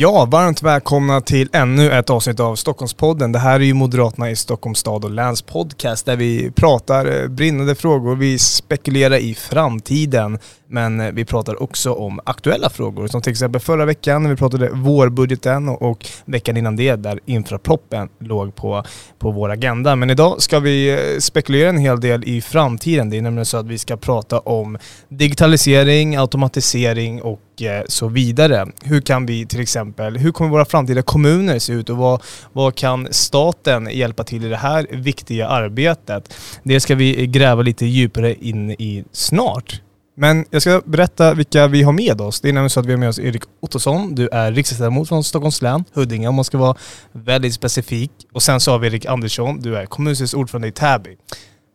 Ja, varmt välkomna till ännu ett avsnitt av Stockholmspodden. Det här är ju Moderaterna i Stockholms stad och läns podcast där vi pratar eh, brinnande frågor, vi spekulerar i framtiden, men eh, vi pratar också om aktuella frågor. Som till exempel förra veckan när vi pratade vårbudgeten och, veckan innan det där infraproppen låg på, på vår agenda. Men idag ska vi eh, spekulera en hel del i framtiden. Det är nämligen så att vi ska prata om digitalisering, automatisering och och så vidare. Hur kan vi till exempel, hur kommer våra framtida kommuner se ut och vad, vad kan staten hjälpa till i det här viktiga arbetet? Det ska vi gräva lite djupare in i snart. Men jag ska berätta vilka vi har med oss. Det är nämligen så att vi har med oss Erik Ottosson. Du är riksdagsledamot från Stockholms län, Huddinge om man ska vara väldigt specifik. Och sen så har vi Erik Andersson. Du är kommunstyrelsens ordförande i Täby.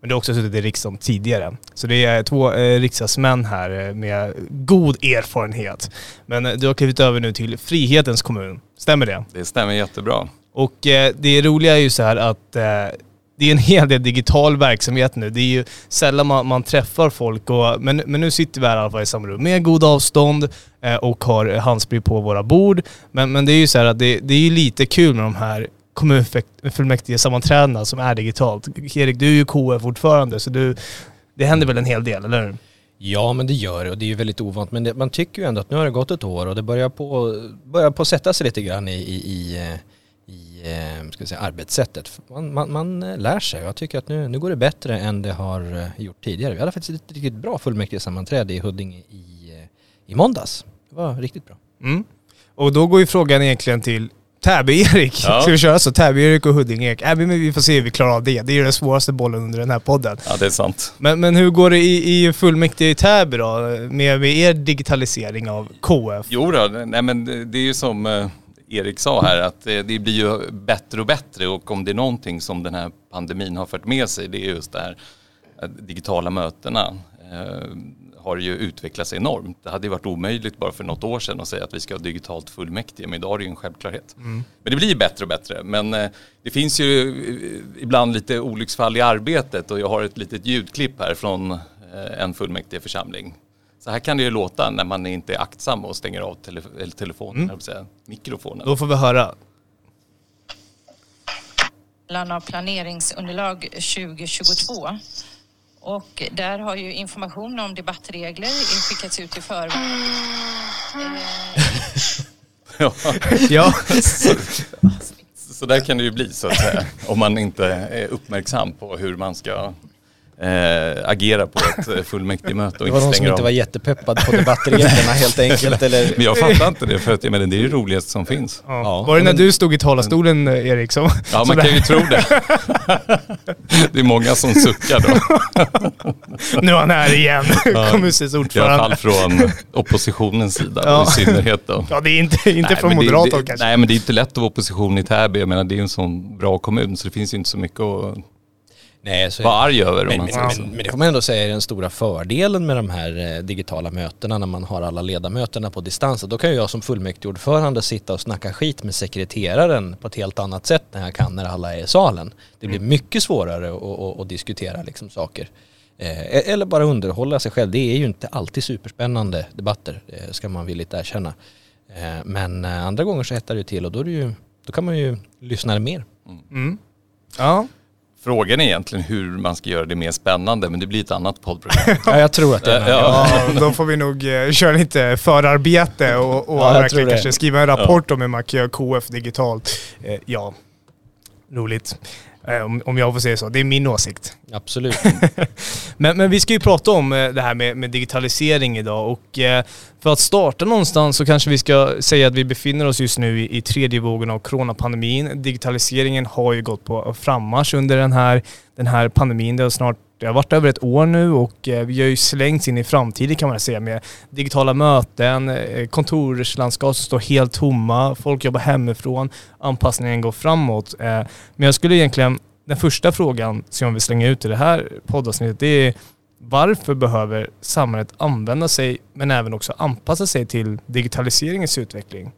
Men du har också suttit i riksdagen tidigare. Så det är två eh, riksdagsmän här eh, med god erfarenhet. Men eh, du har klivit över nu till Frihetens kommun. Stämmer det? Det stämmer jättebra. Och eh, det roliga är ju så här att eh, det är en hel del digital verksamhet nu. Det är ju sällan man, man träffar folk och, men, men nu sitter vi här i alla fall i samma rum med god avstånd eh, och har handsprit på våra bord. Men, men det är ju så här att det, det är ju lite kul med de här kommunfullmäktige sammanträdena som är digitalt. Erik, du är ju KF-ordförande så du, det händer väl en hel del, eller hur? Ja, men det gör det och det är ju väldigt ovant. Men det, man tycker ju ändå att nu har det gått ett år och det börjar på, börjar på sätta sig lite grann i, i, i, i eh, ska säga, arbetssättet. Man, man, man eh, lär sig och jag tycker att nu, nu går det bättre än det har eh, gjort tidigare. Vi hade faktiskt ett riktigt bra fullmäktigesammanträde i Huddinge i, i måndags. Det var riktigt bra. Mm. Och då går ju frågan egentligen till Täby-Erik. Ja. Ska vi köra så? Täby-Erik och Huddinge-Erik. Äh, men vi får se hur vi klarar av det. Det är ju den svåraste bollen under den här podden. Ja, det är sant. Men, men hur går det i, i fullmäktige i Täby då? Med, med er digitalisering av KF? Jo då, nej men det det är ju som eh, Erik sa här att eh, det blir ju bättre och bättre och om det är någonting som den här pandemin har fört med sig det är just det här eh, digitala mötena. Har ju utvecklats enormt. Det hade ju varit omöjligt bara för något år sedan att säga att vi ska ha digitalt fullmäktige, men idag är det ju en självklarhet. Men det blir bättre och bättre. Men eh, det finns ju eh, ibland lite olycksfall i arbetet och jag har ett litet ljudklipp här från eh, en fullmäktigeförsamling. Så här kan det ju låta när man inte är aktsam och stänger av tele eller telefonen, mm. säga, mikrofonen. Då får vi höra. av planeringsunderlag 2022. Och där har ju information om debattregler skickats ut i förväg. Ja, Ja. så, så där kan det ju bli så att säga. Om man inte är uppmärksam på hur man ska eh, agera på ett eh, fullmäktigemöte och Det var inte någon som inte av. var jättepeppad på debattreglerna helt enkelt. Eller? Men jag fattar inte det för att jag menar, det är det roligaste som finns. Ja. Ja, Var det när men- du stod i talarstolen Erik? Som, Ja, man kan ju tro det. Det är många som suckar då. Nu är han här igen, kommunstyrelsens I alla ordförande. fall från oppositionens sida Ja. i synnerhet då. Ja, det är inte, inte Nej, från Moderaterna det, kanske. Nej men det är inte lätt att vara opposition i Täby. Jag menar det är ju en sån bra kommun så det finns ju inte så mycket att Nej, så vara arg över men, man men, men, men det får man ändå säga är den stora fördelen med de här eh, digitala mötena när man har alla ledamöterna på distans. Då kan ju jag som fullmäktigeordförande sitta och snacka skit med sekreteraren på ett helt annat sätt när jag kan när alla är i salen. Det blir mycket svårare att, att, att diskutera liksom saker. Eh, Eller bara underhålla sig själv. Det är ju inte alltid superspännande debatter, eh, ska man villigt erkänna. Eh, Men eh, andra gånger så hettar det till och då, är det ju, då kan man ju lyssna mer. Mm. Ja. Frågan är egentligen hur man ska göra det mer spännande men det blir ett annat poddprogram. Ja, jag tror att det är Ja. Ja, då får vi nog eh, köra lite förarbete och, och Ja, verkligen kanske skriva en rapport om hur man kan göra KF digitalt. Eh, ja, roligt. Eh, om, om jag får säga så. Det är min åsikt. Absolut. Men, men vi ska ju prata om eh, det här med, med digitalisering idag och eh, för att starta någonstans så kanske vi ska säga att vi befinner oss just nu i, i tredje vågen av coronapandemin. Digitaliseringen har ju gått på frammarsch under den här, den här pandemin. Det har snart det har varit över ett år nu och eh, vi har ju slängts in i framtiden kan man säga med digitala möten, eh, kontorslandskap som står helt tomma, folk jobbar hemifrån, anpassningen går framåt. Eh, men jag skulle egentligen, den första frågan som jag vill slänga ut i det här poddavsnittet det är Varför behöver samhället använda sig, men även också anpassa sig till digitaliseringens utveckling?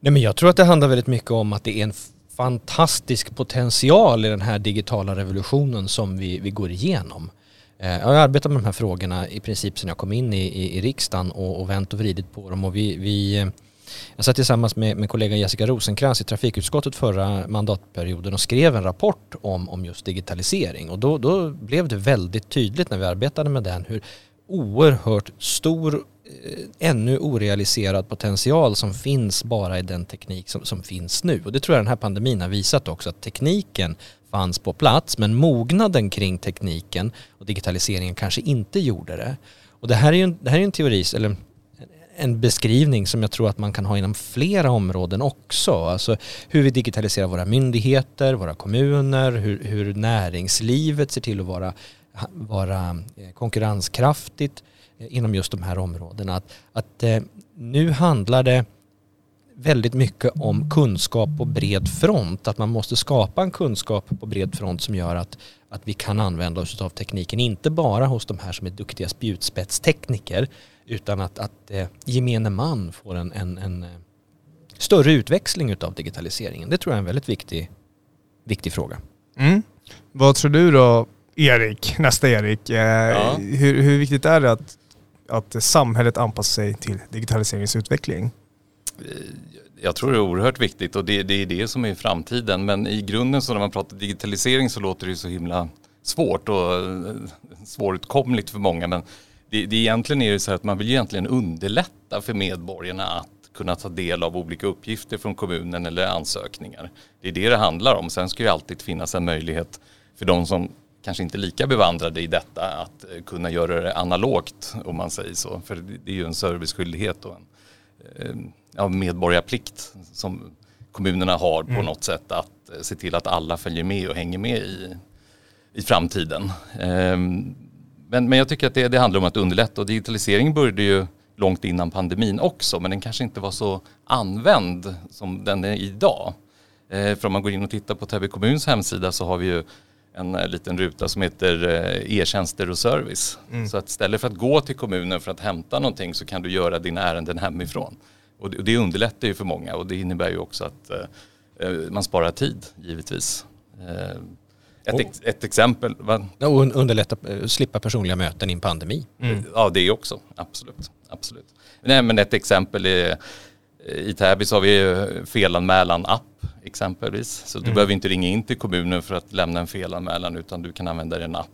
Nej, men jag tror att det handlar väldigt mycket om att det är en fantastisk potential i den här digitala revolutionen som vi, vi går igenom. Eh, jag har arbetat med de här frågorna i princip sedan jag kom in i, i, i riksdagen och, och vänt och vridit på dem och vi, vi eh, jag satt tillsammans med, med kollegan Jessica Rosenkrantz i trafikutskottet förra mandatperioden och skrev en rapport om, om just digitalisering och då, då blev det väldigt tydligt när vi arbetade med den hur oerhört stor Eh, ännu orealiserad potential som finns bara i den teknik som, som finns nu. Och det tror jag den här pandemin har visat också att tekniken fanns på plats men mognaden kring tekniken och digitaliseringen kanske inte gjorde det. Och det här är ju en, det här är en teori, eller en beskrivning som jag tror att man kan ha inom flera områden också. Alltså hur vi digitaliserar våra myndigheter, våra kommuner, hur, hur näringslivet ser till att vara, vara eh, konkurrenskraftigt eh, inom just de här områdena. Att, att eh, nu handlar det väldigt mycket om kunskap på bred front. Att man måste skapa en kunskap på bred front som gör att, att vi kan använda oss av tekniken. Inte bara hos de här som är duktiga spjutspetstekniker utan att, att eh, gemene man får en, en, en eh, större utväxling av digitaliseringen. Det tror jag är en väldigt viktig, viktig fråga. Mm. Vad tror du då, Erik, nästa Erik? Eh, ja. hur, hur viktigt är det att, att samhället anpassar sig till digitaliseringens utveckling? Jag tror det är oerhört viktigt och det, det, är det som är framtiden. Men i grunden så när man pratar digitalisering så låter det så himla svårt och eh, svårutkomligt svåråtkomligt för många. Men det, det egentligen är det så att man vill egentligen underlätta för medborgarna att kunna ta del av olika uppgifter från kommunen eller ansökningar. Det är det det handlar om. Sen ska ju alltid finnas en möjlighet för de som kanske inte lika bevandrade i detta att eh, kunna göra det analogt om man säger så. För det är ju en serviceskyldighet och en eh, ja, medborgarplikt som kommunerna har på mm. något sätt att eh, se till att alla följer med och hänger med i, i framtiden. Ehm, men, men jag tycker att det, det handlar om att underlätta och digitalisering började ju långt innan pandemin också men den kanske inte var så använd som den är idag. För om man går in och tittar på Täby kommuns hemsida så har vi ju en eh, liten ruta som heter eh, e-tjänster och service. Mm. Så att istället för att gå till kommunen för att hämta någonting så kan du göra dina ärenden hemifrån. Och det, och det underlättar ju för många och det innebär ju också att eh, man sparar tid givetvis. Eh, ett, ex, ett exempel. Va? Och underlätta, slippa personliga möten i en pandemi. Mm. Ja det också, absolut. absolut. Nej, men ett exempel är i Täby så har vi felanmälan-app exempelvis. Så du mm. behöver inte ringa in till kommunen för att lämna en felanmälan utan du kan använda en app.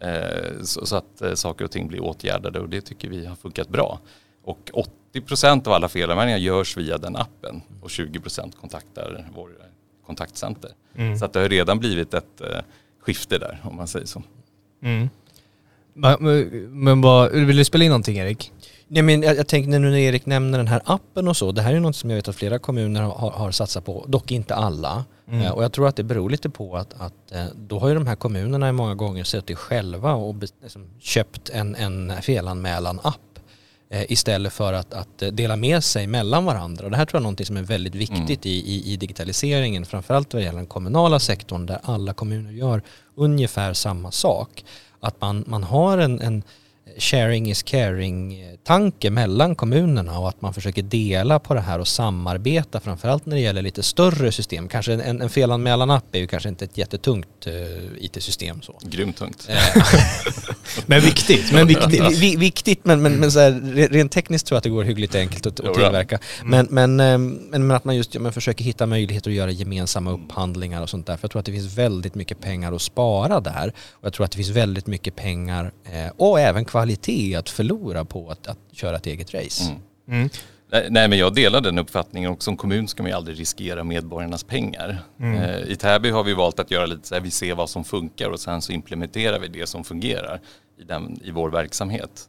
Eh, så, så, att eh, saker och ting blir åtgärdade och det tycker vi har funkat bra. Och 80% av alla felanmälningar görs via den appen och 20% kontaktar vår kontaktcenter. Mm. Så att det har redan blivit ett eh, skifte där om man säger så. Mm. Men, men vad, vill du spela in någonting Erik? Nej, men jag, jag tänkte nu när Erik nämner den här appen och så, det här är något som jag vet att flera kommuner har, har satsat på, dock inte alla. Mm. Eh, och jag tror att det beror lite på att, att eh, då har ju de här kommunerna många gånger suttit själva och liksom, köpt en, en felanmälan-app Eh, istället för att, att, dela med sig mellan varandra. Och det här tror jag är något som är väldigt viktigt mm. i, i, i, digitaliseringen, framförallt vad gäller den kommunala sektorn där alla kommuner gör ungefär samma sak. Att man, man har en, en sharing is caring-tanke mellan kommunerna och att man försöker dela på det här och samarbeta framförallt när det gäller lite större system. Kanske en, en felanmälan-app är ju kanske inte ett jättetungt uh, IT-system. Så. Grymt tungt. Eh, men viktigt. Men viktigt, vi, viktigt men, men, men så här, rent tekniskt tror jag att det går hyggligt enkelt att, att tillverka. Mm. Men, men, ehm, men, men, att man just man försöker hitta möjligheter att göra gemensamma upphandlingar och sånt där. För jag tror att det finns väldigt mycket pengar att spara där. Och jag tror att det finns väldigt mycket pengar eh, och även kvalitet kvalitet att förlora på att, att köra ett eget race. Mm. Mm. Nej men jag delar den uppfattningen och som kommun ska man ju aldrig riskera medborgarnas pengar. Mm. Eh, I Täby har vi valt att göra lite så här, vi ser vad som funkar och sen så implementerar vi det som fungerar i, den, i vår verksamhet.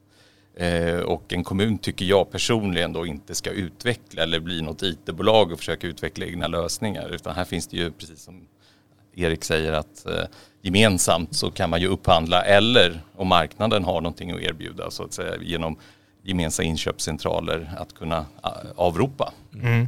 Eh, och en kommun tycker jag personligen då inte ska utveckla eller bli något IT-bolag och försöka utveckla egna lösningar utan här finns det ju precis som Erik säger att eh, gemensamt så kan man ju upphandla eller om marknaden har någonting att erbjuda så att säga genom gemensamma inköpscentraler att kunna avropa. Mm.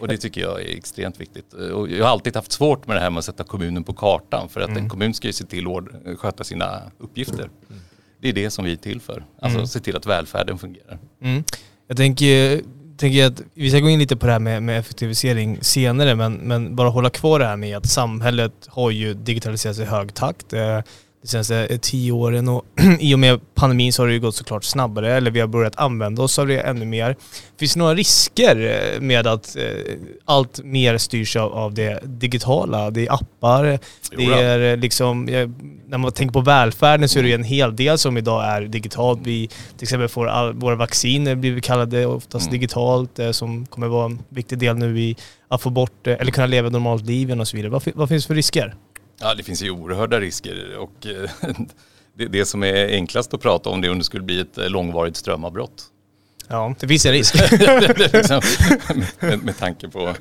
Och det tycker jag är extremt viktigt. Och jag har alltid haft svårt med det här med att sätta kommunen på kartan för att mm. en kommun ska ju se till att sköta sina uppgifter. Mm. Det är det som vi är till för, alltså mm. se till att välfärden fungerar. Mm. Jag tänker, tänker att vi ska gå in lite på det här med, med effektivisering senare men, men bara hålla kvar det här med att samhället har ju digitaliserats i hög takt. Eh, Eh, de senaste tio åren och i och med pandemin så har det ju gått såklart snabbare eller vi har börjat använda oss av det ännu mer. Finns det några risker eh, med att eh, allt mer styrs av, av det digitala? Det är appar, det är eh, liksom, när man tänker på välfärden så är det ju en hel del som idag är digitalt. Vi till exempel får all, våra vacciner blir kallade oftast mm. digitalt som kommer vara en viktig del nu i att få bort eller kunna leva ett normalt liv och så vidare. Vad, vad finns det för risker? Ja, det finns ju oerhörda risker och eh, det, det som är enklast att prata om det är om det skulle bli ett eh, långvarigt strömavbrott. Ja, det finns en risk. liksom, med, med tanke på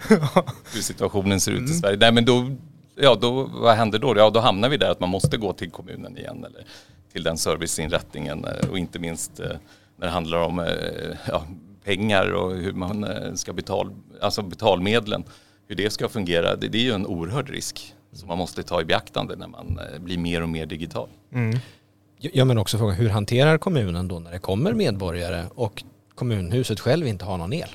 hur situationen ser ut i mm. Sverige. Nej, men då, ja, då, vad händer då? Ja, då hamnar vi där att man måste gå till kommunen igen eller till den serviceinrättningen eh, och inte minst när det handlar om ja, pengar och hur man ska betala, alltså betalmedlen, hur det ska fungera. Det, det är ju en oerhörd risk som man måste ta i beaktande när man eh, blir mer och mer digital. Mm. Ja men också frågan, hur hanterar kommunen då när det kommer medborgare och kommunhuset själv inte har någon el?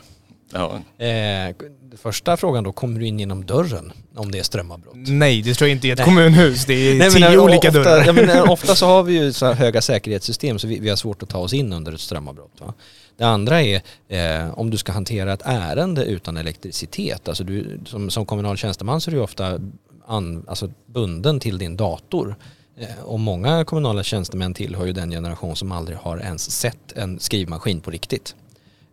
Ja. Eh, första frågan då, kommer du in genom dörren om det är strömavbrott? Nej, det tror jag inte i ett Nej. kommunhus. Det är Nej, tio men, olika ofta, dörrar. Ja, men, eh, ofta så har vi ju så höga säkerhetssystem så vi, vi, har svårt att ta oss in under ett strömavbrott. Va? Det andra är eh, om du ska hantera ett ärende utan elektricitet. Alltså du, som, som kommunal tjänsteman så är ju ofta an, alltså bunden till din dator. Eh, och många kommunala tjänstemän tillhör ju den generation som aldrig har ens sett en skrivmaskin på riktigt.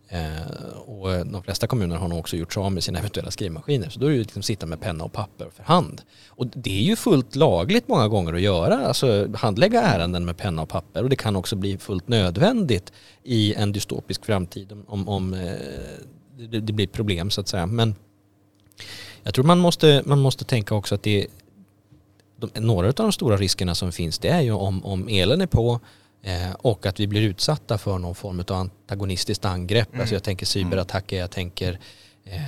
Eh, och de flesta kommuner har nog också gjort sig av med sina eventuella skrivmaskiner. Så då är det ju liksom sitta med penna och papper för hand. Och det är ju fullt lagligt många gånger att göra, alltså handlägga ärenden med penna och papper. Och det kan också bli fullt nödvändigt i en dystopisk framtid om, om eh, det, det, blir problem så att säga. Men jag tror man måste, man måste tänka också att det de, några av de stora riskerna som finns det är ju om, om elen är på eh, och att vi blir utsatta för någon form av antagonistiskt angrepp. Mm. Alltså jag tänker cyberattacker, jag tänker eh,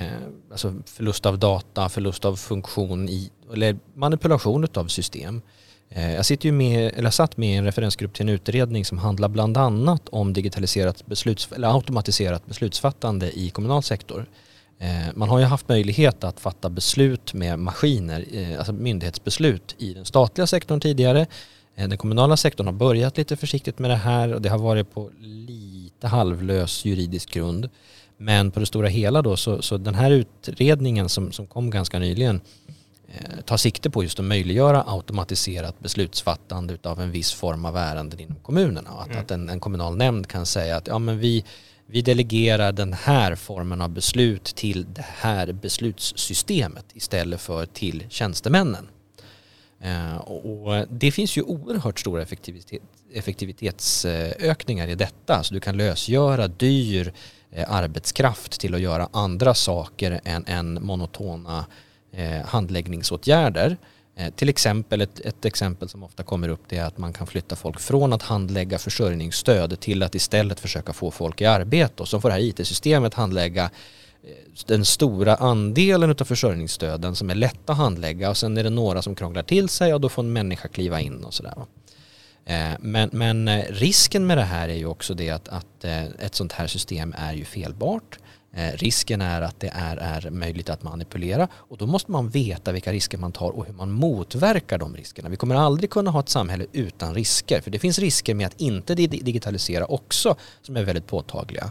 alltså förlust av data, förlust av funktion i, eller manipulation av system. Eh, jag sitter ju med, eller satt med i en referensgrupp till en utredning som handlar bland annat om digitaliserat besluts, eller automatiserat beslutsfattande i kommunal sektor. Eh, man har ju haft möjlighet att fatta beslut med maskiner, eh, alltså myndighetsbeslut i den statliga sektorn tidigare. Eh, den kommunala sektorn har börjat lite försiktigt med det här och det har varit på lite halvlös juridisk grund. Men på det stora hela då så, så den här utredningen som, som kom ganska nyligen eh, tar sikte på just att möjliggöra automatiserat beslutsfattande av en viss form av ärenden inom kommunerna. Att, mm. att en, en kommunal nämnd kan säga att ja, men vi, vi delegerar den här formen av beslut till det här beslutssystemet istället för till tjänstemännen. Eh, och det finns ju oerhört stora effektivitet, effektivitetsökningar i detta. Så du kan lösgöra dyr eh, arbetskraft till att göra andra saker än, än monotona eh, handläggningsåtgärder. Eh, till exempel, ett, ett, exempel som ofta kommer upp det är att man kan flytta folk från att handlägga försörjningsstöd till att istället försöka få folk i arbete och så får det här IT-systemet handlägga eh, den stora andelen av försörjningsstöden som är lätta att handlägga och sen är det några som krånglar till sig och då får en människa kliva in och sådär. Eh, men, men risken med det här är ju också det att, att ett sånt här system är ju felbart. Eh, risken är att det är, är möjligt att manipulera och då måste man veta vilka risker man tar och hur man motverkar de riskerna. Vi kommer aldrig kunna ha ett samhälle utan risker för det finns risker med att inte digitalisera också som är väldigt påtagliga.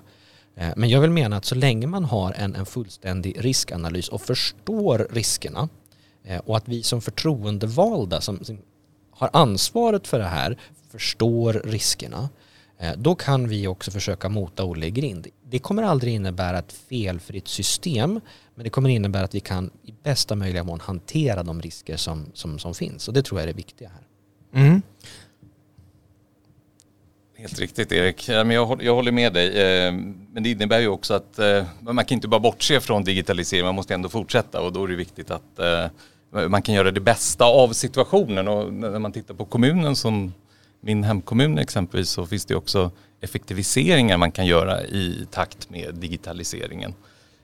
Eh, men jag vill mena att så länge man har en, en fullständig riskanalys och förstår riskerna eh, och att vi som förtroendevalda som, som har ansvaret för det här förstår riskerna då kan vi också försöka mota Olle grind. Det kommer aldrig innebära ett felfritt system men det kommer innebära att vi kan i bästa möjliga mån hantera de risker som, som, som finns och det tror jag är det viktiga här. Mm. Helt riktigt Erik, jag, jag håller med dig. Eh, men det innebär ju också att eh, man kan inte bara bortse från digitalisering, man måste ändå fortsätta och då är det viktigt att man kan göra det bästa av situationen och när man tittar på kommunen som min hemkommun exempelvis så finns det också effektiviseringar man kan göra i takt med digitaliseringen.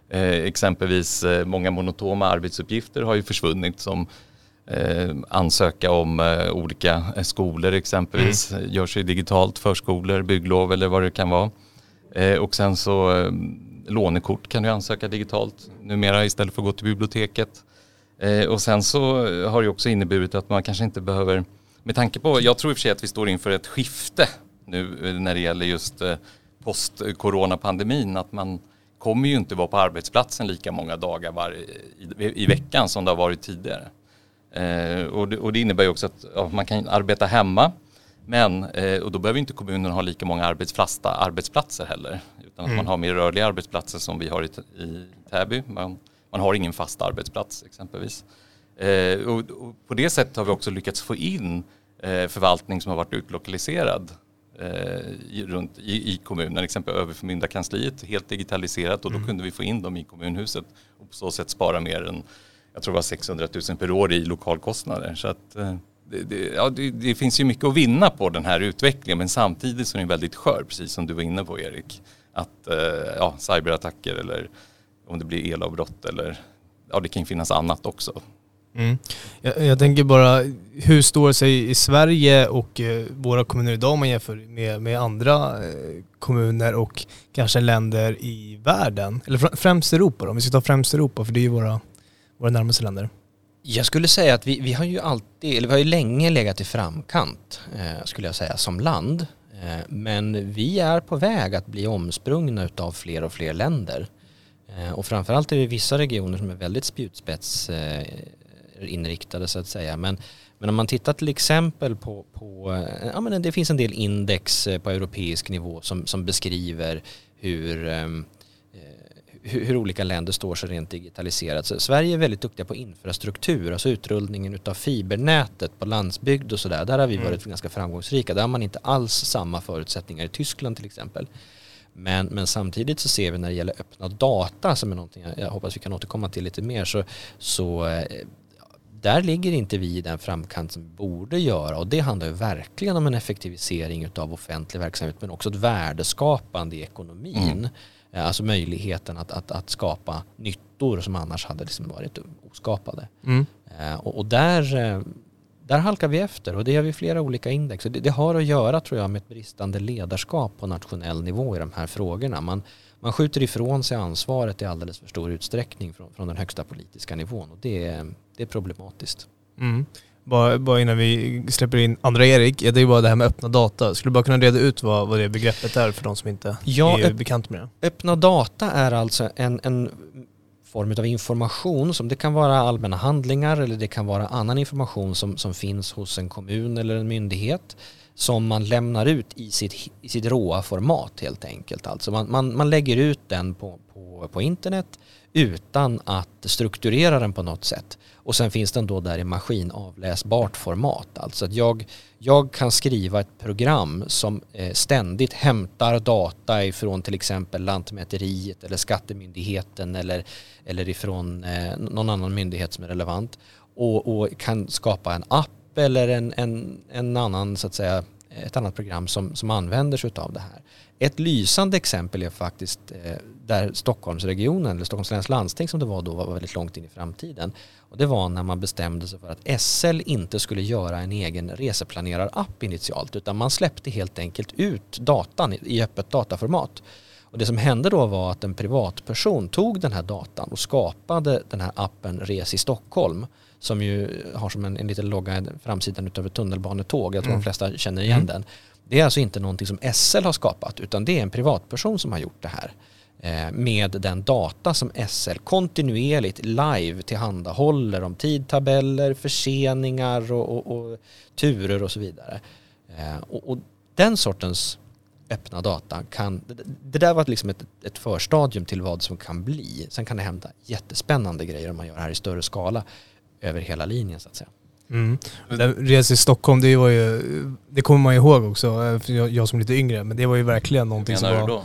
Eh, exempelvis eh, många monotoma arbetsuppgifter har ju försvunnit som eh, ansöka om eh, olika eh, skolor exempelvis. Mm. Görs ju digitalt, förskolor, bygglov eller vad det kan vara. Eh, och sen så eh, lånekort kan du ansöka digitalt numera istället för att gå till biblioteket. Eh, och sen så har det också inneburit att man kanske inte behöver, med tanke på, jag tror i och för sig att vi står inför ett skifte nu när det gäller just post-coronapandemin, att man kommer ju inte vara på arbetsplatsen lika många dagar var, i, i veckan som det har varit tidigare. Eh, och, det, och, det, innebär ju också att ja, man kan arbeta hemma men, eh, och då behöver inte kommunen ha lika många arbetsfasta arbetsplatser heller. Utan mm. att man har mer rörliga arbetsplatser som vi har i, i Täby. Man, man har ingen fast arbetsplats exempelvis. Eh, och, och, på det sättet har vi också lyckats få in eh, förvaltning som har varit utlokaliserad eh, i, runt, i, i kommunen, exempel överförmyndarkansliet, helt digitaliserat och då mm. kunde vi få in dem i kommunhuset och på så sätt spara mer än jag tror det var 600 000 per år i lokalkostnader. Så att, det, det, ja, det, det, finns ju mycket att vinna på den här utvecklingen men samtidigt så är den väldigt skör, precis som du var inne på Erik. Att ja, cyberattacker eller om det blir elavbrott eller ja, det kan finnas annat också. Mm. Jag, jag, tänker bara, hur står det sig i Sverige och eh, våra kommuner idag om man jämför med, med andra eh, kommuner och kanske länder i världen? Eller främst Europa då, om vi ska ta främst Europa för det är ju våra våra närmaste länder? Jag skulle säga att vi, vi har ju alltid, eller vi har ju länge legat i framkant eh, skulle jag säga som land. Eh, men vi är på väg att bli omsprungna av fler och fler länder. Eh, och framförallt är det vissa regioner som är väldigt spjutspets eh, inriktade så att säga. Men, men om man tittar till exempel på, på eh, ja men det finns en del index eh, på europeisk nivå som, som beskriver hur ehm, hur, hur, olika länder står sig rent digitaliserat. Så Sverige är väldigt duktiga på infrastruktur, alltså utrullningen av fibernätet på landsbygd och sådär. Där har vi mm. varit mm. ganska framgångsrika. Där har man inte alls samma förutsättningar i Tyskland till exempel. Men, men samtidigt så ser vi när det gäller öppna data som är någonting jag hoppas vi kan återkomma till lite mer så, så eh, där ligger inte vi i den framkant som vi borde göra och det handlar ju verkligen om en effektivisering av offentlig verksamhet men också ett värdeskapande i ekonomin. Mm. Eh, alltså möjligheten att, att, att skapa nyttor som annars hade liksom varit oskapade. Mm. Eh, och, och, där, eh, där halkar vi efter och det har vi flera olika index. Det, det, har att göra tror jag med ett bristande ledarskap på nationell nivå i de här frågorna. Man, man skjuter ifrån sig ansvaret i alldeles för stor utsträckning från, från den högsta politiska nivån och det, det är problematiskt. Mm. Bara, bara, innan vi släpper in andra Erik, det är ju bara det här med öppna data. Skulle du bara kunna reda ut vad, vad det begreppet är för de som inte ja, är bekant med det? Öppna data är alltså en, en form av information som det kan vara allmänna handlingar eller det kan vara annan information som, som finns hos en kommun eller en myndighet som man lämnar ut i sitt, i sitt råa format helt enkelt. Alltså man, man, man lägger ut den på, på, på internet utan att strukturera den på något sätt. Och sen finns den då där i maskinavläsbart format. Alltså att jag, jag kan skriva ett program som eh, ständigt hämtar data ifrån till exempel Lantmäteriet eller Skattemyndigheten eller, eller ifrån eh, någon annan myndighet som är relevant och, och kan skapa en app eller en, en, en annan så att säga ett annat program som, som använder sig av det här. Ett lysande exempel är faktiskt eh, där Stockholmsregionen, eller Stockholms läns landsting som det var då, var väldigt långt in i framtiden. Och det var när man bestämde sig för att SL inte skulle göra en egen reseplanerar-app initialt utan man släppte helt enkelt ut datan i öppet dataformat. Och det som hände då var att en privatperson tog den här datan och skapade den här appen Res i Stockholm som ju har som en, en liten logga framsidan utav ett tunnelbanetåg. Jag tror mm. de flesta känner igen mm. den. Det är alltså inte någonting som SL har skapat utan det är en privatperson som har gjort det här med den data som SL kontinuerligt live tillhandahåller om tidtabeller, förseningar och, och, och turer och så vidare. Eh, och, och, den sortens öppna data kan, det där var liksom ett, ett förstadium till vad som kan bli. Sen kan det hända jättespännande grejer om man gör det här i större skala över hela linjen så att säga. Mm. Resa i Stockholm, det var ju, det kommer man ihåg också, jag, jag som är lite yngre, men det var ju verkligen någonting som var... du då?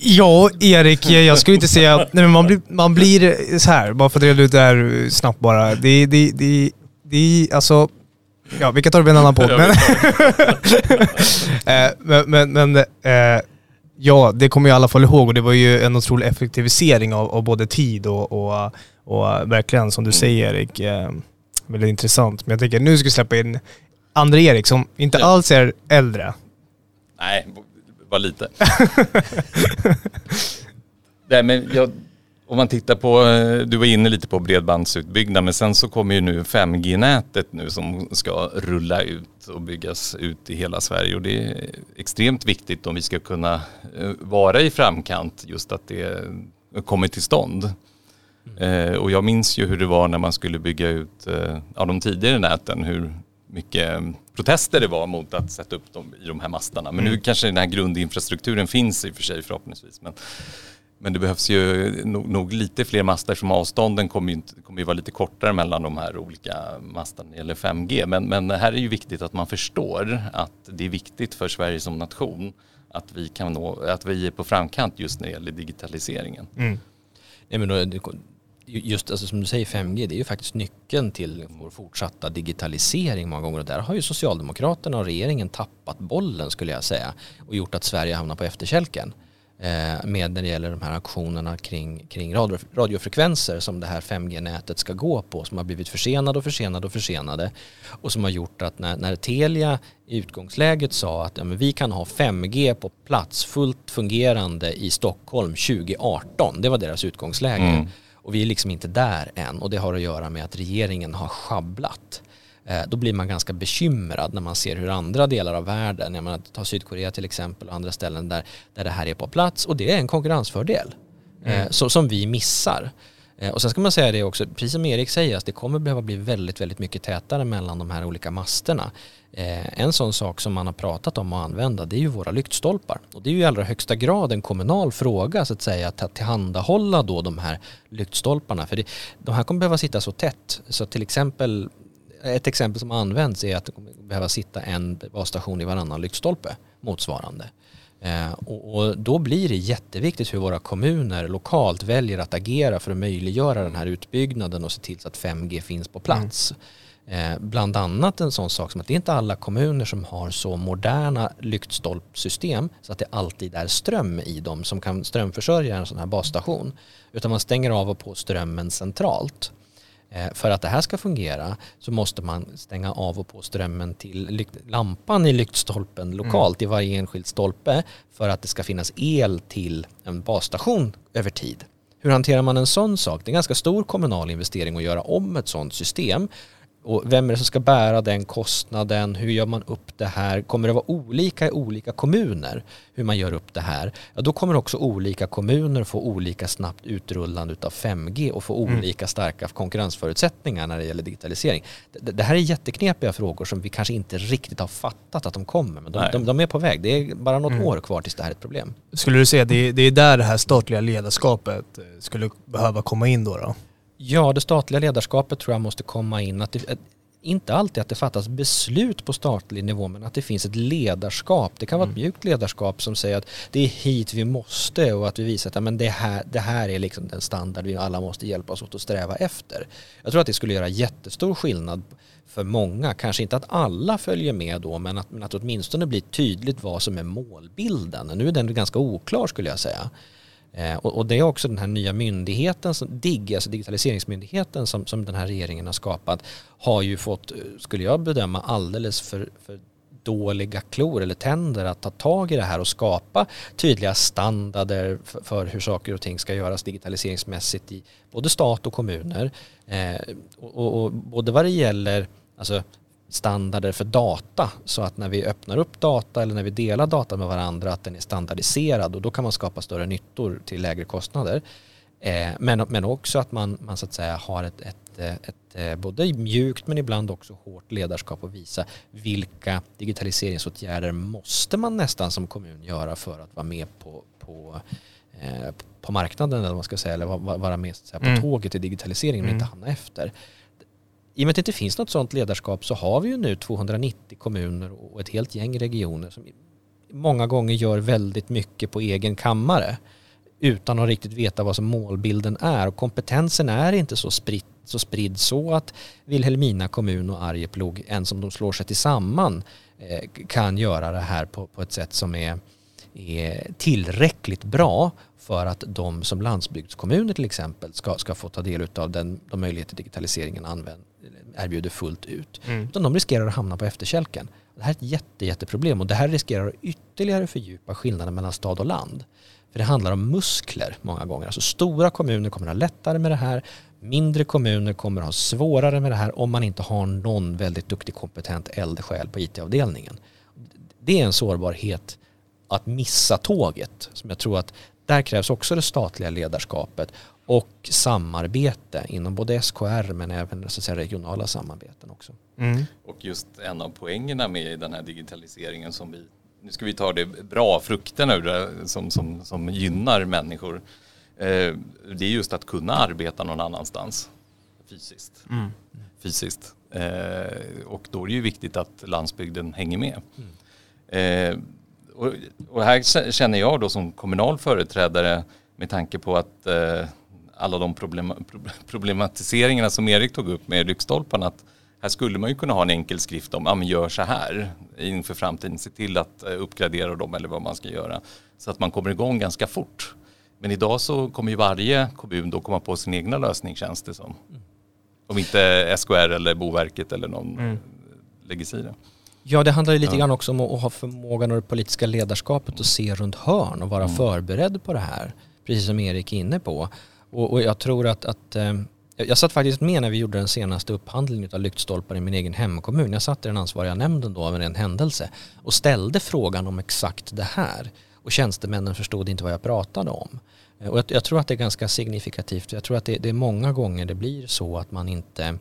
Ja, Erik, jag skulle inte säga... Nej men man blir, man blir så här, bara för att reda ut det här snabbt bara. Det, det, det, det, alltså... Ja, vi kan ta det vid en annan podd. Men, eh, men, men, men eh, Ja, det kommer jag i alla fall ihåg och det var ju en otrolig effektivisering av, av både tid och, och, och verkligen som du säger Erik, eh, väldigt intressant. Men jag tänker nu ska vi släppa in andra Erik som inte Ja. alls är äldre. Nej, var lite. Nej, men jag, om man tittar på, eh, du var inne lite på bredbandsutbyggnad, men sen så kommer ju nu 5G-nätet nu som ska rulla ut och byggas ut i hela Sverige och det är extremt viktigt om vi ska kunna eh, vara i framkant just att det kommer till stånd. Eh, och jag minns ju hur det var när man skulle bygga ut eh, ja, de tidigare näten, hur mycket protester det var mot att sätta upp dem i de här mastarna. Men nu kanske den här grundinfrastrukturen finns i och för sig förhoppningsvis. Men, men det behövs ju nog, nog lite fler master som avstånden kommer ju, inte, kommer ju vara lite kortare mellan de här olika det gäller 5G. Men, men här är ju viktigt att man förstår att det är viktigt för Sverige som nation att vi, kan nå, att vi är på framkant just när det gäller digitaliseringen. Mm. Nej, men då- just alltså, som du säger 5G, det är ju faktiskt nyckeln till vår fortsatta digitalisering många gånger. Och där har ju Socialdemokraterna och regeringen tappat bollen skulle jag säga och gjort att Sverige hamnar på efterkälken. Eh, med när det gäller de här aktionerna kring, kring radio, radiofrekvenser som det här 5G-nätet ska gå på som har blivit försenade och försenade och försenade och som har gjort att när, när Telia i utgångsläget sa att ja, men vi kan ha 5G på plats fullt fungerande i Stockholm 2018, det var deras utgångsläge. Mm. Och vi är liksom inte där än och det har att göra med att regeringen har schabblat. Eh, Då blir man ganska bekymrad när man ser hur andra delar av världen, jag menar, ta Sydkorea till exempel och andra ställen där, där det här är på plats och det är en konkurrensfördel eh, så, som vi missar. Eh, och sen ska man säga det också, precis som Erik säger, att det kommer behöva bli väldigt, väldigt mycket tätare mellan de här olika masterna. Eh, en sån sak som man har pratat om att använda det är ju våra lyktstolpar. Och det är ju i allra högsta grad en kommunal fråga så att säga att tillhandahålla då de här lyktstolparna. För det, de här kommer behöva sitta så tätt så till exempel ett exempel som används är att det kommer behöva sitta en basstation i varannan lyktstolpe motsvarande. Eh, och, då blir det jätteviktigt hur våra kommuner lokalt väljer att agera för att möjliggöra den här utbyggnaden och se till så att 5G finns på plats. Eh, bland annat en sån sak som att det är inte alla kommuner som har så moderna lyktstolpsystem så att det alltid är ström i dem som kan strömförsörja en sån här basstation. Utan man stänger av och på strömmen centralt. Eh, För att det här ska fungera så måste man stänga av och på strömmen till lampan i lyktstolpen lokalt i varje enskild stolpe för att det ska finnas el till en basstation över tid. Hur hanterar man en sån sak? Det är en ganska stor kommunal investering att göra om ett sånt system. Och vem är det som ska bära den kostnaden? Hur gör man upp det här? Kommer det vara olika i olika kommuner hur man gör upp det här? Ja, då kommer också olika kommuner få olika snabbt utrullande av 5G och få olika starka konkurrensförutsättningar när det gäller digitalisering. Det, det här är jätteknepiga frågor som vi kanske inte riktigt har fattat att de kommer, men de, de, de är på väg. Det är bara något år kvar tills det här är ett problem. Skulle du säga det, det är där det här statliga ledarskapet eh, skulle behöva komma in då? då? Ja, det statliga ledarskapet tror jag måste komma in. Att det, inte alltid att det fattas beslut på statlig nivå, men att det finns ett ledarskap. Det kan vara ett mjukt ledarskap som säger att det är hit vi måste och att vi visar att men det, här, det här är liksom den standard vi alla måste hjälpas åt att sträva efter. Jag tror att det skulle göra jättestor skillnad för många. Kanske inte att alla följer med då, men att, men att åtminstone blir tydligt vad som är målbilden. Nu är den ganska oklar skulle jag säga. Eh, och, det är också den här nya myndigheten, som, DIGG, alltså digitaliseringsmyndigheten som, som den här regeringen har skapat, har ju fått, eh, skulle jag bedöma, alldeles för, för dåliga klor eller tänder att ta tag i det här och skapa tydliga standarder för, för hur saker och ting ska göras digitaliseringsmässigt i både stat och kommuner. Eh, och, och, och både vad det gäller alltså, standarder för data så att när vi öppnar upp data eller när vi delar data med varandra att den är standardiserad och då kan man skapa större nyttor till lägre kostnader. Eh, men, men också att man, man så att säga har ett, ett, eh, ett, eh, både mjukt men ibland också hårt ledarskap och visa vilka digitaliseringsåtgärder måste man nästan som kommun göra för att vara med på, på, på marknaden eller vad man ska säga eller va- vara med så att säga, på Mm. tåget i digitaliseringen och Mm. inte hamna efter. I och med att det inte finns något sådant ledarskap så har vi ju nu 290 kommuner och ett helt gäng regioner som många gånger gör väldigt mycket på egen kammare utan att riktigt veta vad som målbilden är. Och kompetensen är inte så, spritt, så spridd så att Vilhelmina kommun och Arjeplog, ens om de slår sig tillsammans, eh, kan göra det här på, på ett sätt som är är tillräckligt bra för att de som landsbygdskommuner till exempel ska, ska få ta del av den, de möjligheter digitaliseringen använd, erbjuder fullt ut. Mm. Utan de riskerar att hamna på efterkälken. Det här är ett jätte, jätteproblem och det här riskerar att ytterligare fördjupa skillnaden mellan stad och land. För det handlar om muskler många gånger. Alltså stora kommuner kommer att ha lättare med det här. Mindre kommuner kommer att ha svårare med det här om man inte har någon väldigt duktig kompetent eldsjäl på IT-avdelningen. Det är en sårbarhet att missa tåget som jag tror att där krävs också det statliga ledarskapet och samarbete inom både SKR men även så att säga, regionala samarbeten också. Mm. Och just en av poängerna med den här digitaliseringen som vi, nu ska vi ta det bra, frukterna ur det som, som, som gynnar människor. Eh, det är just att kunna arbeta någon annanstans fysiskt. Mm. fysiskt. Eh, och då är det ju viktigt att landsbygden hänger med. Mm. Eh, och, och, här känner jag då som kommunal företrädare med tanke på att eh, alla de problem, problematiseringarna som Erik tog upp med lyktstolparna att här skulle man ju kunna ha en enkel skrift om, ja men gör så här inför framtiden, se till att eh, uppgradera dem eller vad man ska göra. Så att man kommer igång ganska fort. Men idag så kommer ju varje kommun då komma på sin egna lösning känns det som. Om inte SKR eller Boverket eller någon mm. lägger sig i det. Ja, det handlar ju lite ja. grann också om att ha förmågan och det politiska ledarskapet att se runt hörn och vara mm. förberedd på det här. Precis som Erik är inne på. Och, och jag tror att, att eh, jag satt faktiskt med när vi gjorde den senaste upphandlingen av lyktstolpar i min egen hemkommun. Jag satt i den ansvariga nämnden då av en händelse och ställde frågan om exakt det här. Och tjänstemännen förstod inte vad jag pratade om. Eh, och jag, jag tror att det är ganska signifikativt. Jag tror att det, det, är många gånger det blir så att man inte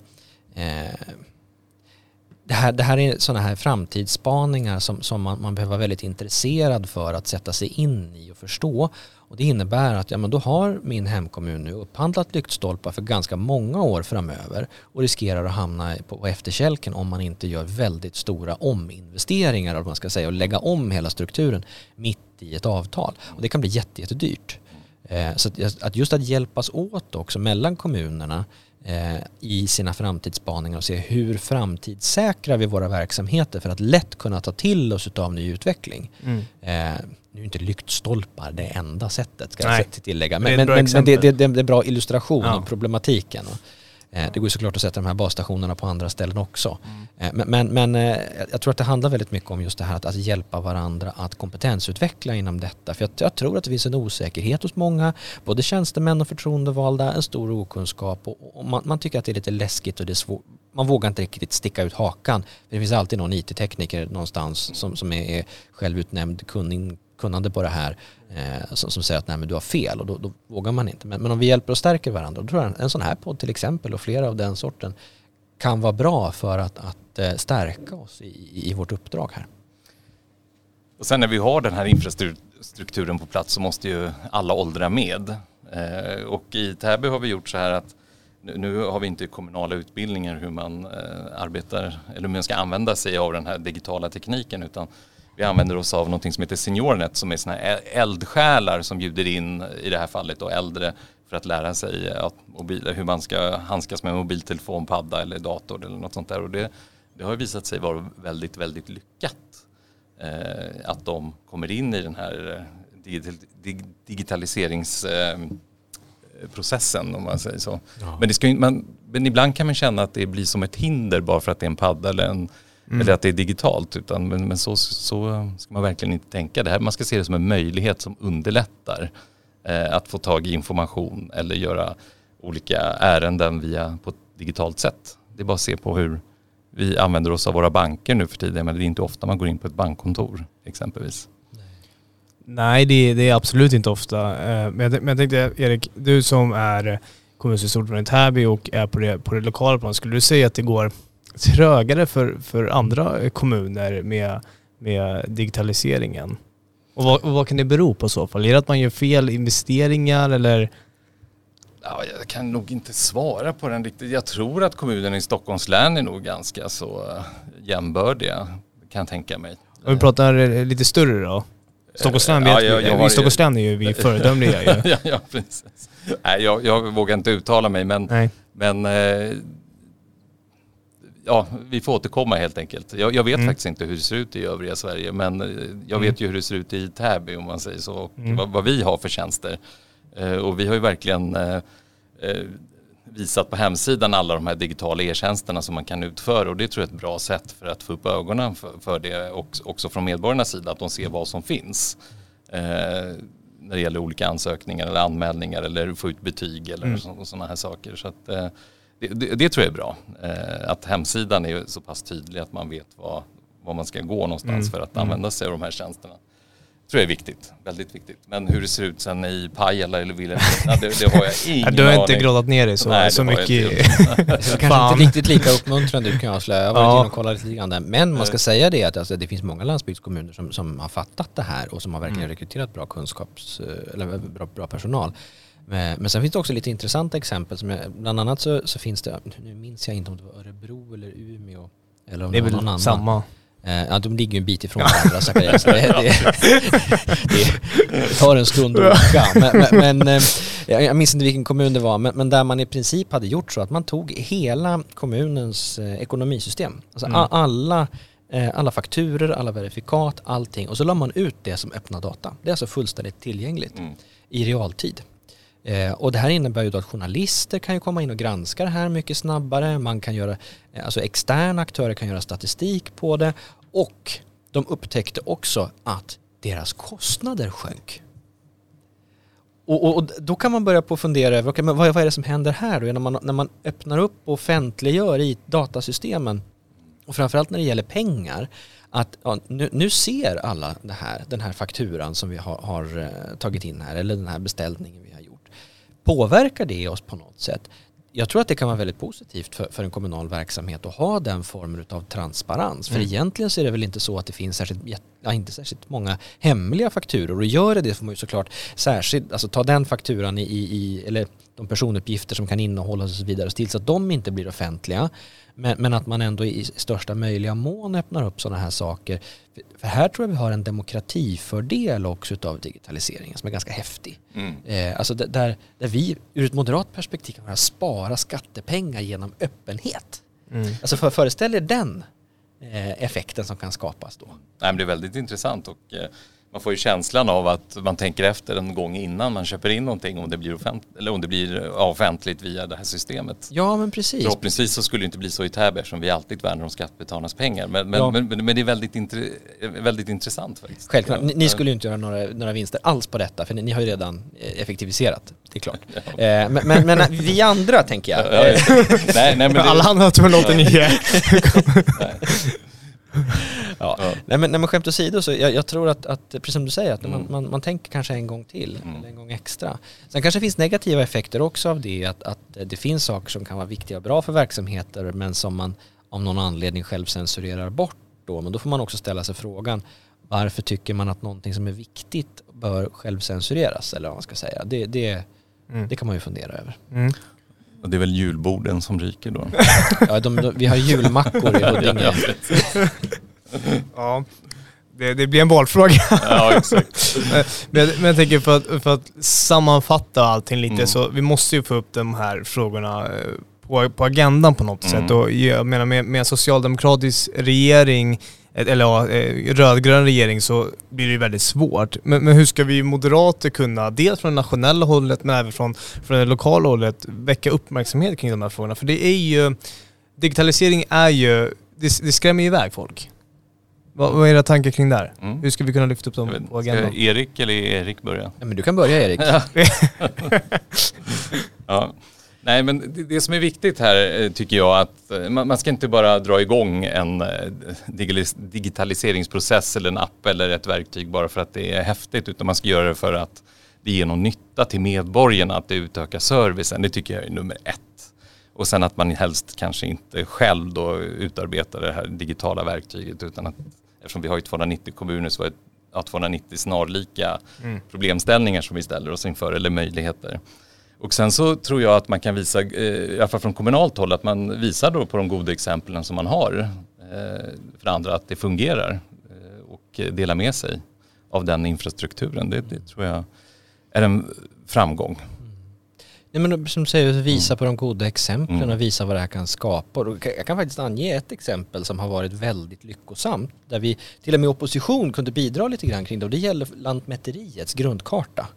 eh, det här, det här är sådana här framtidsspaningar som, som man, man behöver vara väldigt intresserad för att sätta sig in i och förstå. Och det innebär att ja, men då har min hemkommun nu upphandlat lyktstolpar för ganska många år framöver och riskerar att hamna på efterkälken om man inte gör väldigt stora ominvesteringar man ska säga, och lägga om hela strukturen mitt i ett avtal. Och det kan bli jättedyrt. Eh, så att just att hjälpas åt också mellan kommunerna i sina framtidsspaningar och se hur framtidssäkrar vi våra verksamheter för att lätt kunna ta till oss av ny utveckling. Mm. Eh, nu är inte lyktstolpar det enda sättet ska Nej. jag tillägga. Men, men, men, men det, det, det, är en bra illustration ja. av problematiken. Eh, det går såklart att sätta de här basstationerna på andra ställen också. Mm. Eh, men, men, men, eh, jag tror att det handlar väldigt mycket om just det här att, att hjälpa varandra att kompetensutveckla inom detta. För jag, jag, tror att det finns en osäkerhet hos många, både tjänstemän och förtroendevalda, en stor okunskap och, och man, man, tycker att det är lite läskigt och det är svårt. Man vågar inte riktigt sticka ut hakan. Det finns alltid någon IT-tekniker någonstans som, som är, är självutnämnd kunnig kunnande på det här eh, som, som, säger att nej men du har fel och då, då vågar man inte. Men, men, om vi hjälper och stärker varandra, då tror jag en, en sån här podd till exempel och flera av den sorten kan vara bra för att, att eh, stärka oss i, i vårt uppdrag här. Och sen när vi har den här infrastrukturen på plats så måste ju alla åldrar med. Eh, och i Täby har vi gjort så här att nu, nu har vi inte kommunala utbildningar hur man eh, arbetar eller hur man ska använda sig av den här digitala tekniken utan vi använder oss av något som heter SeniorNet som är såna här eldsjälar som bjuder in, i det här fallet då äldre, för att lära sig att mobil, hur man ska handskas med mobiltelefon, padda eller dator eller något sånt där. Och det, det har visat sig vara väldigt, väldigt lyckat. Eh, att de kommer in i den här eh, digital, dig, digitaliseringsprocessen eh, om man säger så. Ja. Men, det ska, man, men ibland kan man känna att det blir som ett hinder bara för att det är en padda eller en Mm. Eller att det är digitalt. Utan, men, men så, så ska man verkligen inte tänka. Det här, man ska se det som en möjlighet som underlättar eh, att få tag i information eller göra olika ärenden via på ett digitalt sätt. Det är bara att se på hur vi använder oss av våra banker nu för tiden. Men det är inte ofta man går in på ett bankkontor exempelvis. Nej, det, det är absolut inte ofta. Eh, men jag, men jag tänkte Erik, du som är kommunstyrelsens ordförande i Täby och är på det, på det lokala planet, skulle du säga att det går trögare för, för andra kommuner med, med digitaliseringen? Och vad, och vad kan det bero på så fall? Är det att man gör fel investeringar eller? Ja, jag kan nog inte svara på den riktigt. Jag tror att kommunerna i Stockholms län är nog ganska så eh, jämbördiga, kan jag tänka mig. Om vi pratar eh, lite större då? Stockholms län, vet ja, jag, jag vi, i Stockholms län är ju vi föredömliga ju. ja, ja, precis. Nej, jag, jag vågar inte uttala mig men, men eh, ja, vi får återkomma helt enkelt. Jag, jag vet Mm. faktiskt inte hur det ser ut i övriga Sverige men eh, jag vet ju hur det ser ut i Täby om man säger så och Mm. vad, vad vi har för tjänster. Eh, och vi har ju verkligen eh, visat på hemsidan alla de här digitala e-tjänsterna som man kan utföra och det tror jag är ett bra sätt för att få upp ögonen för, för det också, också från medborgarnas sida att de ser vad som finns. Eh, när det gäller olika ansökningar eller anmälningar eller få ut betyg eller Mm. sådana här saker. Så att, eh, det, det, det tror jag är bra. Eh, att hemsidan är så pass tydlig att man vet vad, vad man ska gå någonstans Mm. för att använda sig av de här tjänsterna. tror jag är viktigt, väldigt viktigt. Men hur det ser ut sen i Pajala eller Vilhelmina, det, det har jag ingen Ja, du har inte aning. grottat ner dig så, Nej, så mycket. Det kanske inte riktigt lika uppmuntrande kan jag avslöja. Jag har varit Ja. inne och kollat lite grann där. Men man ska säga det att alltså, det finns många landsbygdskommuner som, som har fattat det här och som har verkligen rekryterat bra kunskaps, eh, eller bra, bra personal. Men, men sen finns det också lite intressanta exempel. Som jag, bland annat så, så finns det, nu minns jag inte om det var Örebro eller Umeå. Eller om Det är väl annan. samma. Eh, Ja, de ligger ju en bit ifrån varandra Zacharias. Det, det, det tar en stund att åka. Men, men, men eh, jag minns inte vilken kommun det var, men, men där man i princip hade gjort så att man tog hela kommunens eh, ekonomisystem. Alltså Mm. alla, eh, alla fakturer, alla verifikat, allting. Och så la man ut det som öppna data. Det är alltså fullständigt tillgängligt Mm. i realtid. Eh, och det här innebär ju då att journalister kan ju komma in och granska det här mycket snabbare. Man kan göra, eh, alltså externa aktörer kan göra statistik på det. Och de upptäckte också att deras kostnader sjönk. Och, och, och då kan man börja på att fundera över, okay, men vad, vad är det som händer här då? När man, när man öppnar upp och offentliggör i datasystemen och framförallt när det gäller pengar att ja, nu, nu ser alla det här, den här fakturan som vi har, har eh, tagit in här eller den här beställningen vi har. Påverkar det oss på något sätt? Jag tror att det kan vara väldigt positivt för, för en kommunal verksamhet att ha den formen av transparens. För Mm. egentligen så är det väl inte så att det finns särskilt, ja, inte särskilt många hemliga fakturor och gör det det får man ju såklart särskilt, alltså ta den fakturan i, i, eller de personuppgifter som kan innehållas och så vidare, till så att de inte blir offentliga. Men, men att man ändå i största möjliga mån öppnar upp sådana här saker. För- här tror jag vi har en demokratifördel också utav digitaliseringen som är ganska häftig. Mm. Eh, alltså där, där vi ur ett moderat perspektiv kan spara skattepengar genom öppenhet. Mm. Alltså för, föreställ er den eh, effekten som kan skapas då. Nej, men det är väldigt intressant och eh, man får ju känslan av att man tänker efter en gång innan man köper in någonting om det blir, offent- eller om det blir eh, offentligt via det här systemet. Ja men precis. Förhoppningsvis så skulle det inte bli så i Täby eftersom vi alltid värnar om skattebetalarnas pengar. Men, men, Ja. men, men, det är väldigt, intre, väldigt intressant faktiskt. Självklart, ni, ni skulle ju inte göra några, några vinster alls på detta för ni, ni har ju redan eh, effektiviserat, det är klart. Ja. Eh, men, men, men vi andra tänker jag. Ja, eh, nej, nej, men det, Alla andra har 289. Ja. Ja. Nej, men, nej men skämt åsido så jag, jag tror att, att, precis som du säger, att man, Mm. man, man tänker kanske en gång till Mm. eller en gång extra. Sen kanske det finns negativa effekter också av det, att, att det finns saker som kan vara viktiga och bra för verksamheter men som man av någon anledning själv censurerar bort då. Men då får man också ställa sig frågan varför tycker man att någonting som är viktigt bör självcensureras eller vad man ska säga. Det, det, Mm. det kan man ju fundera över. Och det är väl julborden som ryker då. Ja, de, de, vi har julmackor i Huddinge. Ja, det, det blir en valfråga. ja, exakt. men, men jag tänker för att, för att sammanfatta allting lite Mm. så vi måste ju få upp de här frågorna eh, på, på agendan på något Mm. sätt. Och jag menar med, med en socialdemokratisk regering, eller ja, eh, rödgrön regering så blir det ju väldigt svårt. Men, men hur ska vi moderater kunna, dels från det nationella hållet men även från, från det lokala hållet, väcka uppmärksamhet kring de här frågorna? För det är ju, digitalisering är ju, det, det skrämmer ju iväg folk. Vad, vad är era tankar kring det här? Mm. Hur ska vi kunna lyfta upp dem vet, på ska agendan? Erik eller Erik börja? Ja, men du kan börja Erik. Ja. Nej men det, det som är viktigt här eh, tycker jag att eh, man, man ska inte bara dra igång en eh, digitaliseringsprocess eller en app eller ett verktyg bara för att det är häftigt utan man ska göra det för att det ger någon nytta till medborgarna att det utökar servicen. Det tycker jag är nummer ett. Och sen att man helst kanske inte själv då utarbetar det här digitala verktyget utan att eftersom vi har ju 290 kommuner så är det ja, 290 snarlika Mm. problemställningar som vi ställer oss inför eller möjligheter. Och sen så tror jag att man kan visa, eh, i alla fall från kommunalt håll, att man visar då på de goda exemplen som man har eh, för andra att det fungerar eh, och dela med sig av den infrastrukturen. Det, det tror jag är en framgång. Nej men som du säger, visa på de goda exemplen Mm. och visa vad det här kan skapa. Och Jag kan faktiskt ange ett exempel som har varit väldigt lyckosamt. Där vi till och med opposition kunde bidra lite grann kring det och det gäller Lantmäteriets grundkarta.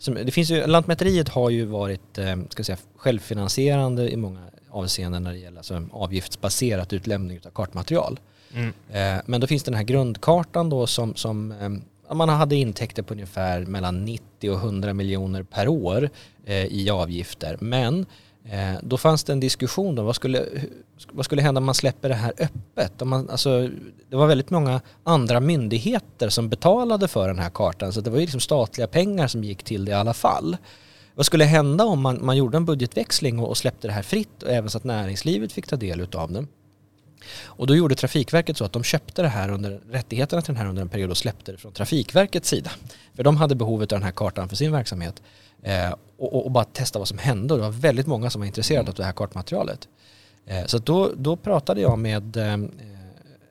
Som, det finns ju, Lantmäteriet har ju varit eh, ska säga, självfinansierande i många avseenden när det gäller alltså, avgiftsbaserat utlämning av kartmaterial. Mm. Eh, Men då finns den här grundkartan då som, som eh, man hade intäkter på ungefär mellan 90 och 100 miljoner per år i avgifter. Men Eh, då fanns det en diskussion om vad skulle, vad skulle hända om man släpper det här öppet? Om man, alltså, det var väldigt många andra myndigheter som betalade för den här kartan så det var ju liksom statliga pengar som gick till det i alla fall. Vad skulle hända om man, man gjorde en budgetväxling och, och släppte det här fritt och även så att näringslivet fick ta del utav det? Och då gjorde Trafikverket så att de köpte det här under, rättigheterna till den här under en period och släppte det från Trafikverkets sida. För de hade behovet av den här kartan för sin verksamhet. Eh, och, och, bara testa vad som hände och det var väldigt många som var intresserade av det här kartmaterialet. Eh, så då, då pratade jag med eh,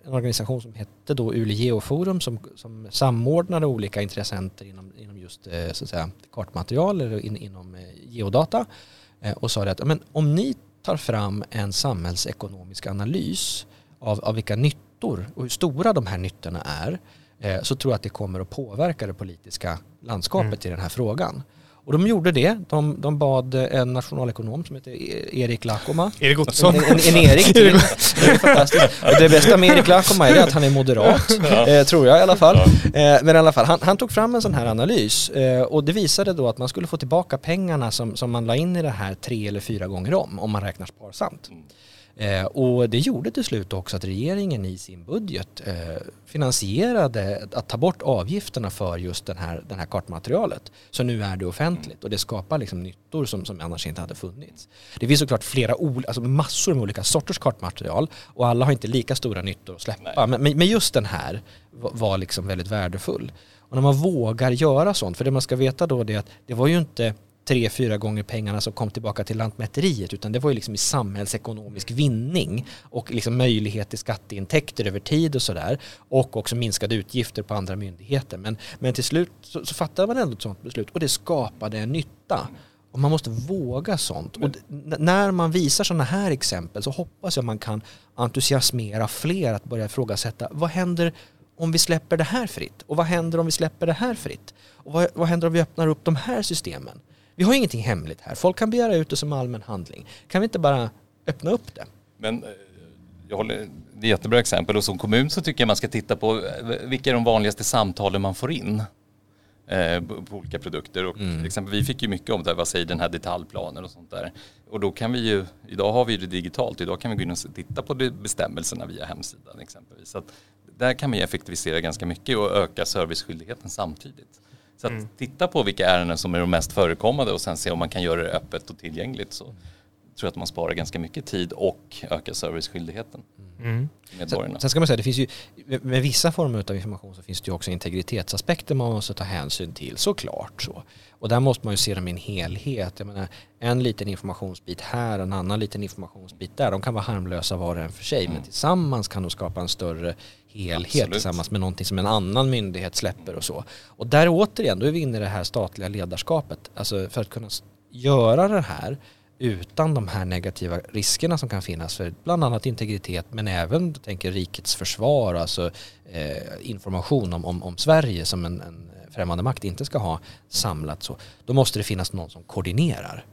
en organisation som hette då Ule Geoforum som, som samordnade olika intressenter inom, inom just eh, så att säga, kartmaterial eller in, inom eh, geodata eh, och sa det att men, om ni tar fram en samhällsekonomisk analys av, av vilka nyttor och hur stora de här nyttorna är eh, så tror jag att det kommer att påverka det politiska landskapet i den här frågan. Och de gjorde det. De, de bad en nationalekonom som heter E- Erik Lakoma Erik en, Ottosson. en, en Erik till. Det är fantastiskt. Det bästa med Erik Lakoma är att han är moderat, eh, tror jag i alla fall. Eh, men i alla fall, han, han tog fram en sån här analys eh, och det visade då att man skulle få tillbaka pengarna som, som man la in i det här tre eller fyra gånger om, om man räknar sparsamt. Eh, och det gjorde till slut också att regeringen i sin budget eh, finansierade att ta bort avgifterna för just den här, den här kartmaterialet. Så nu är det offentligt och det skapar liksom nyttor som, som annars inte hade funnits. Det finns såklart flera, alltså massor med olika sorters kartmaterial och alla har inte lika stora nyttor att släppa. Men, men just den här var, liksom väldigt värdefull. Och när man vågar göra sånt, för det man ska veta då är att det var ju inte tre, fyra gånger pengarna som kom tillbaka till Lantmäteriet utan det var ju liksom i samhällsekonomisk vinning och liksom möjlighet till skatteintäkter över tid och sådär och också minskade utgifter på andra myndigheter. Men, men till slut så, så fattade man ändå ett sådant beslut och det skapade en nytta. Och man måste våga sånt. Och när man visar sådana här exempel så hoppas jag man kan entusiasmera fler att börja ifrågasätta vad händer om vi släpper det här fritt? Och vad händer om vi släpper det här fritt? Och vad, vad händer om vi öppnar upp de här systemen? Vi har ingenting hemligt här. Folk kan begära ut det som allmän handling. Kan vi inte bara öppna upp det? Men eh, jag håller, det är jättebra exempel och som kommun så tycker jag man ska titta på eh, vilka är de vanligaste samtalen man får in eh, på olika produkter. Och till exempel, vi fick ju mycket om det här, vad säger den här detaljplanen och sånt där. Och då kan vi ju, idag har vi det digitalt, idag kan vi gå in och titta på bestämmelserna via hemsidan exempelvis. Så där kan vi effektivisera ganska mycket och öka serviceskyldigheten samtidigt. Så att titta på vilka ärenden som är de mest förekommande och sen se om man kan göra det öppet och tillgängligt. Så tror jag att man sparar ganska mycket tid och ökar serviceskyldigheten Mm. medborgarna. Sen, ska man säga, det finns ju, med- vissa former av information så finns det ju också integritetsaspekter man måste ta hänsyn till, såklart så. Och där måste man ju se dem i en helhet. Jag menar, en liten informationsbit här, en annan liten informationsbit där, de kan vara harmlösa var och en för sig, men tillsammans kan de skapa en större helhet Absolut. tillsammans med någonting som en annan myndighet släpper och så. Och där återigen, då är vi inne i det här statliga ledarskapet. Alltså för att kunna göra det här utan de här negativa riskerna som kan finnas för bland annat integritet men även tänker rikets försvar, alltså eh, information om, om, om Sverige som en, en främmande makt inte ska ha samlat så. Då måste det finnas någon som koordinerar.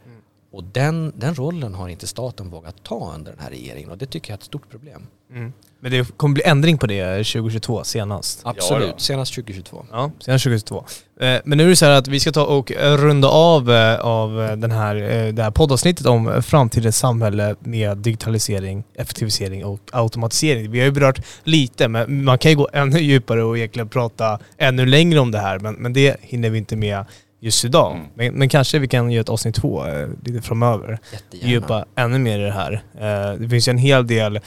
Och den, den rollen har inte staten vågat ta under den här regeringen och det tycker jag är ett stort problem. Mm. Men det kommer bli ändring på det 2022 senast. Absolut, då. senast 2022. Ja, senast 2022. Eh, Men nu är det så här att vi ska ta och runda av, eh, av eh, den här, eh, det här poddavsnittet om framtidens samhälle med digitalisering, effektivisering och automatisering. Vi har ju berört lite, men man kan ju gå ännu djupare och egentligen prata ännu längre om det här, men, men det hinner vi inte med just idag. Mm. Men, men kanske vi kan göra ett avsnitt två lite framöver. Jättegärna. djupa ännu mer i det här. Det finns ju en hel del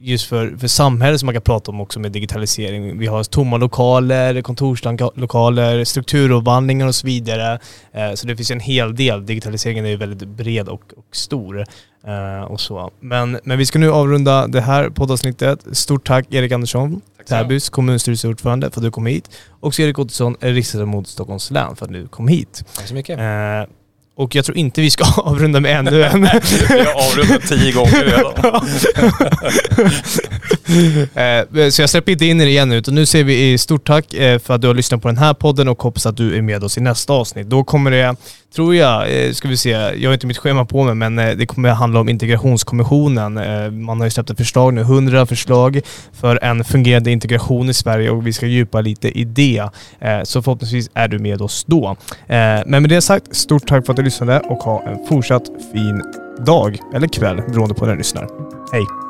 just för, för samhället som man kan prata om också med digitalisering. Vi har tomma lokaler, kontorslokaler, strukturomvandlingar och så vidare. Eh, så det finns en hel del. Digitaliseringen är ju väldigt bred och, och stor. Eh, och så. Men, men vi ska nu avrunda det här poddavsnittet. Stort tack Erik Andersson. Täbys kommunstyrelseordförande för att du kom hit. Och så Erik Ottosson, riksdagsledamot Stockholms län för att du kom hit. Tack så mycket. Eh, Och jag tror inte vi ska avrunda med ännu en. Vi har avrundat tio gånger redan. Eh, Så jag släpper inte in er igen nu, utan nu säger vi stort tack eh, för att du har lyssnat på den här podden och hoppas att du är med oss i nästa avsnitt. Då kommer det, tror jag, eh, ska vi se, jag har inte mitt schema på mig, men eh, det kommer handla om integrationskommissionen. Eh, Man har ju släppt ett förslag nu, 100 förslag för en fungerande integration i Sverige och vi ska djupa lite i det. Eh, Så förhoppningsvis är du med oss då. Eh, Men med det sagt, stort tack för att du lyssnade och ha en fortsatt fin dag, eller kväll, beroende på när du lyssnar. Hej!